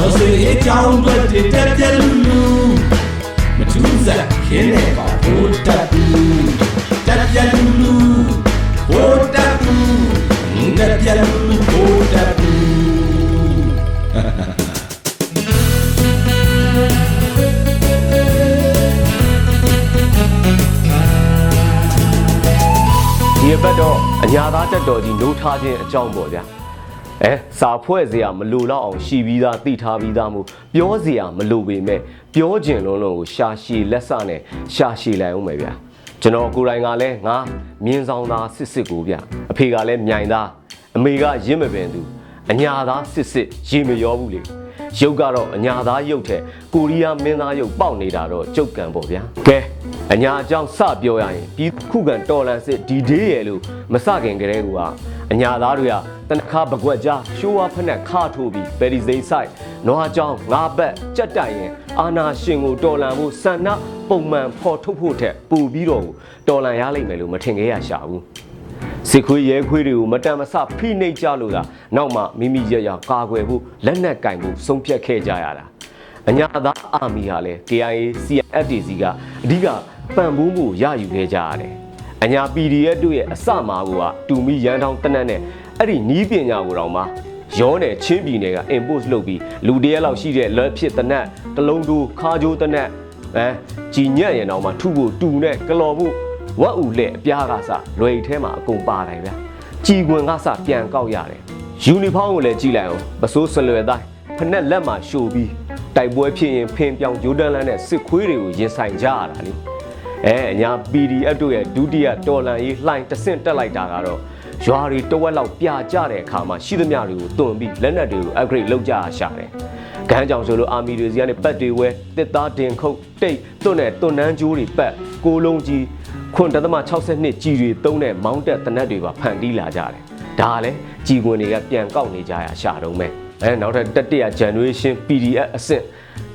တော်စေအကြောင်းတွေတက်ပြက်လူလူမထူးစားခင်းနေပါဘိုးတက်ဘူးတက်ပြက်လူလူဘိုးတက်ဘူးတက်ပြက်လူလူဘိုးတက်ဘူးဒီအပတ်တော့အညာသားတက်တော်ကြီးနိုးထားခြင်းအကြောင်းပေါ့ဗျာ အဲစာဖွဲ့စရာမလိုတော့အောင်ရှိပြီးသားသိထားပြီးသားမို့ပြောစရာမလိုပေမဲ့ပြောကျင်လုံးလုံးကိုရှာရှည်လက်စနဲ့ရှာရှည်လိုက်အောင်ပဲဗျာကျွန်တော်ကိုယ်တိုင်ကလည်းငါမြင်းဆောင်သားစစ်စစ်ကိုဗျာအဖေကလည်းမြိုင်သားအမေကရင့်မပင်သူအညာသားစစ်စစ်ရေမရောဘူးလေရုပ်ကတော့အညာသားရုပ်ထက်ကိုရီးယားမင်းသားရုပ်ပေါက်နေတာတော့ကြုတ်ကံပေါ့ဗျာကဲအညာအကြောင်းစပြောရရင်ဒီခုခံတော်လန်စစ်ဒီဒေးရယ်လို့မစခင်ကလေးကအညာသားတွေက တနခါပကွက်ကြားရှိုးဝါဖက်နဲ့ခါထိုးပြီးပယ်ဒီစိန်ဆိုင်နွားကြောင်းငါးဘက်ကြက်တိုင်ရင်အာနာရှင်ကိုတော်လန်ဖို့ဆန္ဒပုံမှန်ဖော်ထုတ်ဖို့ထက်ပိုပြီးတော့တော်လန်ရလိမ့်မယ်လို့မထင်ခဲ့ရရှာဘူးစစ်ခွေးရဲခွေးတွေကိုမတန်မဆဖိနှိပ်ကြလို့သာနောက်မှမိမိရရကာကွယ်ဖို့လက်နက်ကင်ဖို့ဆုံးဖြတ်ခဲ့ကြရတာအညာသားအာမီဟာလည်း KIA CFDC ကအဓိကပံ့ပိုးမှုရယူခဲ့ကြရတယ်အညာ PDF တို့ရဲ့အစမာကိုကတူမီရန်ထောင်းတနက်နဲ့ အဲ့ဒီနီးပညာကိုတော့မှရောနယ်ချင်းပြည်နယ်က import လုပ်ပြီးလူတရက်လောက်ရှိတဲ့လက်ဖြစ်တနက်တလုံးတူခါကြိုးတနက်အဲကြည်ညက်ရင်တော့မှထုဖို့တူနဲ့ကလော်ဖို့ဝက်ဥလက်အပြားကစလွယ်ထဲမှာအကုန်ပါတယ်ဗျာကြည်ခွင်ကစပြန်ကောက်ရတယ်ယူနီဖောင်းကိုလည်းကြည့်လိုက်အောင်ပစိုးဆလွယ်တိုင်းဖက်နဲ့လက်မှာရှို့ပြီးတိုက်ပွဲဖြစ်ရင်ဖင်ပြောင်ဂျိုဒန်လန်နဲ့စစ်ခွေးတွေကိုရင်ဆိုင်ကြရတာလေအဲအညာ PDF တို့ရဲ့ဒုတိယတော်လန်ရေးလှိုင်းတဆင့်တက်လိုက်တာကတော့ ရွာတွေတဝက်လောက်ပြာကျတဲ့အခါမှာရှိသမျှတွေကိုတွန်ပြီးလက်နက်တွေကို upgrade လုပ်ကြရရှာတယ်။ခန်းကြောင်ဆိုလို့အာမီတွေစီကနေပတ်တွေဝဲတစ်သားတင်ခုတ်တိတ်တွန့်နဲ့တွန့်နှန်းကြိုးတွေပတ်ကိုလုံးကြီးခွန်တသမ62ကြီးတွေသုံးတဲ့မောင်းတက်တနက်တွေပါဖန်တီးလာကြတယ်။ဒါကလည်းကြီးခွင်တွေကပြန်ကောက်နေကြရရှာတော့မယ်။အဲနောက်ထပ်တတိယ generation PDF အဆင့်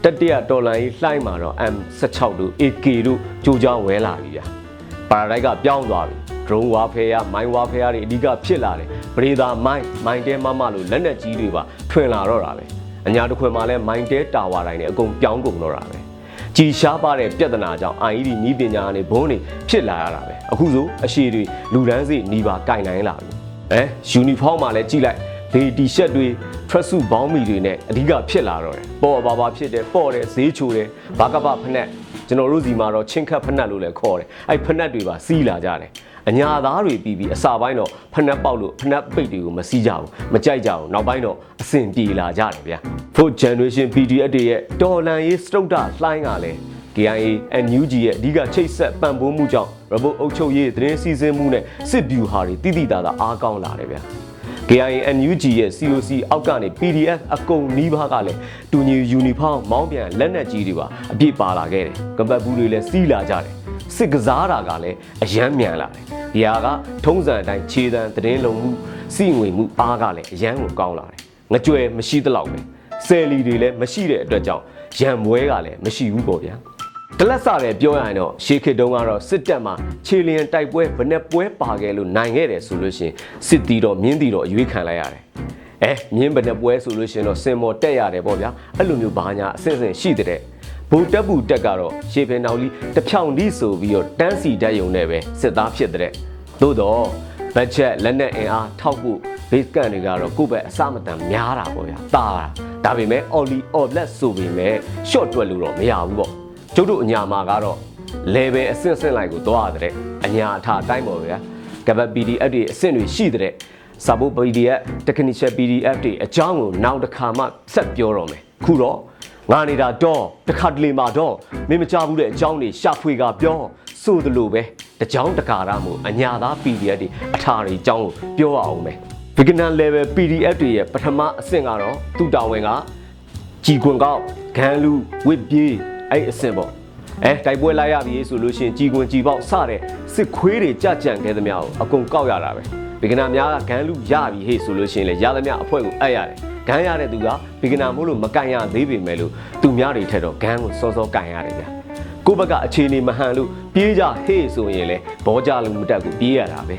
တတိယဒေါ်လာကြီးလှိုင်းမှာတော့ M16 တို့ AK တို့ကြိုးကြောင်းဝဲလာပြီဗျာ။ပါရာဒိုက်ကပြောင်းသွားပြီ။ drone warfare မိုင်း warfare တွေအဓိကဖြစ်လာတယ်။ပရိသာမိုင်းမိုင်းတဲမမလို့လက်နက်ကြီးတွေပါထွင်လာတော့တာပဲ။အညာတစ်ခွင်မှာလဲမိုင်းတဲတာဝါတိုင်းတွေအကုန်ပြောင်းကုန်တော့တာပဲ။ကြည်ရှားပါတဲ့ပြဿနာကြောင့် IED နီးပညာကနေဘုန်းတွေဖြစ်လာရတာပဲအခုဆိုအရှိတွေလူဒန်းစီနီးပါကင်နိုင်လာပြီအဲယူနီဖောင်းမှာလည်းကြည့်လိုက်ဘေးတီရှပ်တွေထရက်စုဘောင်းမီတွေနဲ့အဓိကဖြစ်လာတော့တယ်ပေါ်ပါပါဖြစ်တယ်ပေါ့တယ်ဈေးချိုတယ်ဘာကပဖက်နဲ့ကျွန်တော်တို့စီမှာတော့ချင်းခတ်ဖက်နဲ့လို့လည်းခေါ်တယ်အဲ့ဖက်နဲ့တွေပါစီးလာကြတယ် အညာသားတွေပြီးပြီးအစာပိုင်းတော့ဖက်နှက်ပေါက်လို့ဖက်နှက်ပိတ်တွေကိုမစီးကြဘူးမကြိုက်ကြဘူးနောက်ပိုင်းတော့အဆင်ပြေလာကြတယ်ဗျာ Fourth Generation PDF တွေရဲ့တော်လန်ရေးစတုဒ္ဒလှိုင်းကလည်း KIA NUG ရဲ့အဓိကချိတ်ဆက်ပံ့ပိုးမှုကြောင့် robot အုပ်ချုပ်ရေးသတင်းစီစဉ်မှုနဲ့စစ်ဗျူဟာတွေတိတိတသာအားကောင်းလာတယ်ဗျာ KIA NUG ရဲ့ COC အောက်ကနေ PDF အကုန်နီးပါးကလည်းတူညီယူနီဖောင်းမောင်းပြန်လက်နက်ကြီးတွေပါအပြည့်ပါလာခဲ့တယ်ကပတ်ဘူးတွေလည်းစီးလာကြတယ် စစ်ကစားတာကလည်းအယမ်းမြန်လာတယ်ဒီဟာကထုံးစံအတိုင်းခြေတံသတင်းလုံမှုစီငွေမှုအားကလည်းအယမ်းကိုကောင်းလာတယ်ငကြွယ်မရှိသလောက်ပဲဆယ်လီတွေလည်းမရှိတဲ့အတွက်ကြောင့်ရံမွဲကလည်းမရှိဘူးပေါ့ဗျာကလတ်စာပဲပြောရရင်တော့ရှေးခေတ်တုန်းကတော့စစ်တပ်မှာခြေလျင်တိုက်ပွဲဘယ်နဲ့ပွဲပါခဲ့လို့နိုင်ခဲ့တယ်ဆိုလို့ရှိရင်စစ်တီတော့မြင်းတီတော့အရွေးခံလိုက်ရတယ်။အဲမြင်းဘယ်နဲ့ပွဲဆိုလို့ရှိရင်တော့စင်မော်တက်ရတယ်ပေါ့ဗျာ။အဲ့လိုမျိုးဘာညာအဆင့်ဆင့်ရှိတဲ့ ဘူတက်ဘူးတက်ကတော့ရှေးဖင်နောက်လီတဖြောင်ဒီဆိုပြီးတော့တန်းစီတက်ယုံနဲ့ပဲစစ်သားဖြစ်တဲ့သို့တော့ဘတ်ဂျက်လက်နက်အင်အားထောက်ဖို့ base ကန်တွေကတော့ကိုယ့်ဘက်အစမတန်များတာပေါ့ဗျာ။တာတာဒါပေမဲ့ Oli Oblet ဆိုပေမဲ့ short တွက်လို့တော့မရဘူးပေါ့။ကျုပ်တို့အညာမှာကတော့ level အဆင့်ဆင့်လိုက်ကိုသွားရတဲ့အညာအထာအတိုင်းပေါ့ဗျာကပတ် PDF တွေအဆင့်တွေရှိတဲ့စာဖို့ PDF technical PDF တွေအကြောင်းကိုနောက်တစ်ခါမှဆက်ပြောတော့မယ်ခုတော့ ငါနေတာတော့တစ်ခါတလေမှာတော့မင်းမကြဘူးတဲ့အကြောင်းတွေရှာဖွေကပြောဆိုသလိုပဲတကြောင်တကာရမို့အညာသား PDF တွေအထာတွေအကြောင်းကိုပြောရအောင်မယ် beginner level PDF တွေရဲ့ပထမအဆင့်ကတော့သူ့တာဝန်ကကြည်ခွန်ကောက်ဂန်လူဝစ်ပြေးအဲ့အဆင့်ပေါ့အဲတိုက်ပွဲလိုက်ရပြီဆိုလို့ရှိရင်ကြည်ခွန်ကြည်ပေါက်စတဲ့စစ်ခွေးတွေကြကြံခဲ့သမျှကိုအကုန်ကောက်ရတာပဲဘေကနာများကဂန်လူရပြီဟေ့ဆိုလို့ရှိရင်လေရသမျှအဖွဲ့ကိုအပ်ရတယ် ဂန်ရတဲ့သူကဘေကနာမို့လို့မကန်ရသေးပေမဲ့လို့သူများတွေထက်တော့ဂန်ကိုစောစောကန်ရတယ်ဗျာကိုယ့်ဘက်ကအခြေအနေမဟန်လို့ပြေးကြဟေ့ဆိုရင်လေဘောကြလို့မတက်ဘူးပြေးရတာပဲ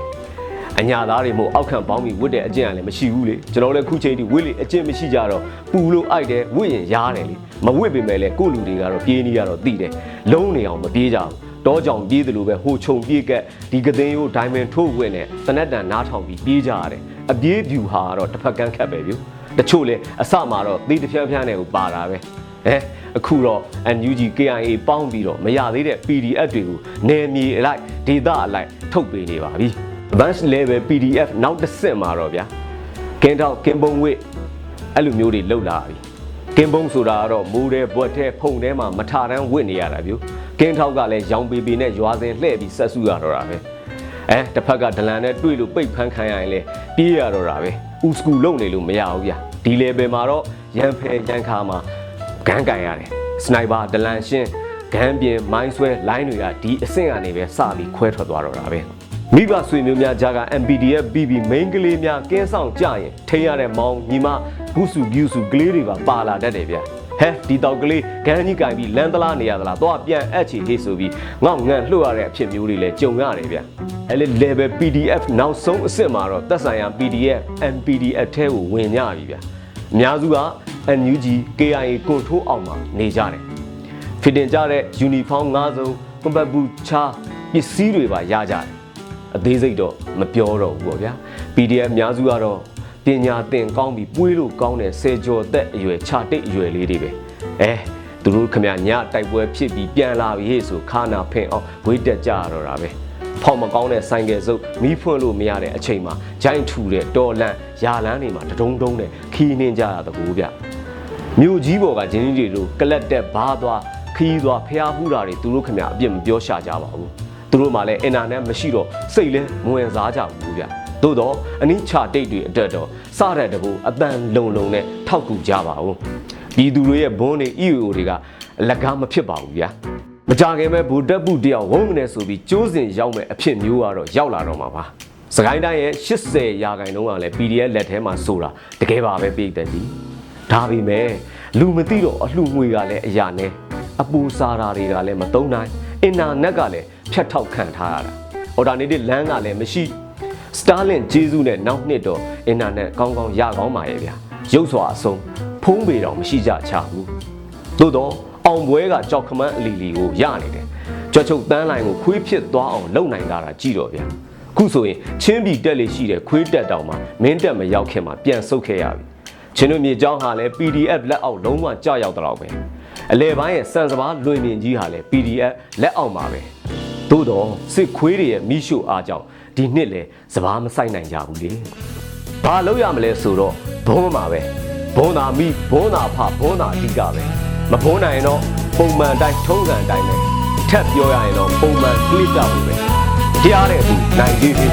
အညာသားတွေမို့အောက်ခံပေါင်းပြီးဝတ်တဲ့အကျင့်ကလည်းမရှိဘူးလေကျွန်တော်လည်းခုချိန်ထိဝတ်လေအကျင့်မရှိကြတော့ပူလို့အိုက်တယ်ဝတ်ရင်ရားတယ်လေမဝတ်ပေမဲ့လည်းကိုယ့်လူတွေကတော့ပြေးနေရတော့သိတယ်လုံးနေအောင်မပြေးကြဘူးတောကြောင်ပြေးတယ်လို့ပဲဟိုခြုံပြေးကက်ဒီကသိန်းရိုးဒိုင်မန်ထိုးဝင်နဲ့တနက်တန်နားထောင်ပြီးပြေးကြရတယ်အပြေးဖြူဟာကတော့တစ်ဖက်ကန်းခတ်ပဲဗျ တချို့လဲအစမှာတော့သေးတစ်ဖြန်းဖြန်းနဲ့ကိုပါတာပဲဟဲအခုတော့ NUG KIA ပေါင်းပြီးတော့မရသေးတဲ့ PDF တွေကိုနယ်မြေအလိုက်ဒေသအလိုက်ထုတ်ပေးနေပါပြီ advanced level PDF နောက်တစ်ဆင့်မှာတော့ဗျာကင်းထောက်ကင်းပုံဝစ်အဲ့လိုမျိုးတွေလောက်လာပြီကင်းပုံဆိုတာကတော့မိုးတဲ့ဘွက်တဲ့ဖုန်ထဲမှာမထတန်းဝစ်နေရတာဗျကင်းထောက်ကလည်းရောင်ပေပေနဲ့ရွာစင်လှည့်ပြီးဆက်စုရတော့တာပဲအဲတစ်ဖက်ကဒလန်နဲ့တွေ့လို့ပိတ်ဖန်းခံရရင်လေပြေးရတော့တာပဲ ဦးစကူလုံနေလို့မရဘူးဗျာဒီ level မှာတော့ရန်ဖယ်ရန်ခါမှာဂန်းကန်ရတယ်စနိုက်ပါဒလန်ရှင်းဂန်းပြင်မိုင်းဆွဲလိုင်းတွေကဒီအဆင့်ကနေပဲစပြီးခွဲထွက်သွားတော့တာပဲမိဘဆွေမျိုးများကြားက MPDF BB main ကလေးများကင်းဆောင်ကြရင်ထိရတဲ့မောင်ညီမဂုစုဂုစုကလေးတွေပါပါလာတတ်တယ်ဗျာ ဟဲဒီတောက်ကလေးဂန်းကြီးကင်ပြီးလမ်းသလားနေရသလားတော့ပြန်အပ်ချီဟေ့ဆိုပြီးငေါ့ငန့်လှုပ်ရတဲ့အဖြစ်မျိုးတွေလည်းကြုံရတယ်ဗျာအဲ့လေ level PDF နောက်ဆုံးအစ်စ်မှာတော့သက်ဆိုင်ရာ PDF MPDF ထဲကိုဝင်ကြပြီဗျာအများစုက NUG KIA ကွန်ထိုးအောင်မှာနေကြတယ်ဖစ်တင်ကြတဲ့ uniform ၅စုံကွန်ပတ်ဘူးချာပစ္စည်းတွေပါရကြတယ်အသေးစိတ်တော့မပြောတော့ဘူးပေါ့ဗျာ PDF အများစုကတော့ ပညာသင်ကောင်းပြီးပွေးလို့ကောင်းတဲ့စေကျော်သက်အရွယ်ခြာတိတ်အရွယ်လေးတွေပဲအဲသူတို့ခမညတိုက်ပွဲဖြစ်ပြီးပြန်လာပြီဟေ့ဆိုခါနာဖင်အောင်ဝေးတက်ကြရတော့တာပဲဖောက်မကောင်းတဲ့ဆိုင်ကယ်စုပ်မီးဖွင့်လို့မရတဲ့အချိန်မှာဂျိုင်းထူတဲ့တော်လန့်ယာလန်းတွေမှာတဒုံဒုံနဲ့ခီးနှင်းကြရတဲ့ကူဗျမြို့ကြီးပေါ်ကဂျင်းကြီးတွေတို့ကလတ်တက်ဘားသွားခီးသွားဖျားဖူးတာတွေသူတို့ခမအပြစ်မပြောရှာကြပါဘူးသူတို့မှလည်းအင်တာနက်မရှိတော့စိတ်လဲမဝင်စားကြဘူးဗျ သို့တော့အနည်းချတိတ်တွေအတွက်တော့စတဲ့တဘူအတန်လုံလုံနဲ့ထောက်ကူကြပါဦးပြည်သူတွေရဲ့ဘွန်းတွေ EO တွေကအလကားမဖြစ်ပါဘူးဗျာမကြခင်မဲ့ဘူတက်ပုတယောက်ဝုန်းကနေဆိုပြီးကျိုးစင်ရောက်မဲ့အဖြစ်မျိုးကတော့ရောက်လာတော့မှာပါစကိုင်းတိုင်းရဲ့80ရာခိုင်နှုန်းကလည်း PDF လက်ထဲမှာဆိုတာတကယ်ပါပဲပြည်သက်ကြီးဒါပေမဲ့လူမသိတော့အလှငွေကလည်းအရာနဲ့အပူစားတာတွေကလည်းမသုံးနိုင်အင်တာနက်ကလည်းဖြတ်ထောက်ခံထားရတာအော်ဒါနေတစ်လမ်းကလည်းမရှိ Starlink ဂျေဇုနဲ့နောက်နှစ်တော့အင်တာနက်ကောင်းကောင်းရကောင်းပါရဲ့ဗျာရုပ်စွာအဆုံးဖုံးပေတော့မရှိကြချဘူးသို့တော့အောင်ပွဲကကြောက်ခမန်းအလီလီကိုရနေတယ်ကြွက်ချုပ်တန်းလိုင်ကိုခွေးဖြစ်သွားအောင်လုပ်နိုင်တာကြည့်တော့ဗျာခုဆိုရင်ချင်းပြည်တက်လေရှိတဲ့ခွေးတက်တောင်မှမင်းတက်မရောက်ခင်မှာပြန်ဆုတ်ခဲ့ရပြီချင်းတို့မြေเจ้าဟာလည်း PDF လက်အောက်လုံးဝကြောက်ရောက်တော့ပဲအလဲပိုင်းရဲ့စံစပါးလွင်မြင်ကြီးဟာလည်း PDF လက်အောက်မှာပဲ သို့တော့စစ်ခွေးတွေရဲ့မိရှုအားကြောင့်ဒီနှစ်လေစပားမဆိုင်နိုင်ကြဘူးလေ။ဘာလုပ်ရမလဲဆိုတော့ဘုံမှာပဲဘုံသာမိဘုံသာဖဘုံသာအဓိကပဲမဘုံနိုင်ရင်တော့ပုံမှန်တိုင်းထုံးစံတိုင်းပဲထပ်ပြောရရင်တော့ပုံမှန်ကလစ်တော့ဘူးပဲကြားတဲ့သူနိုင်သေးသေး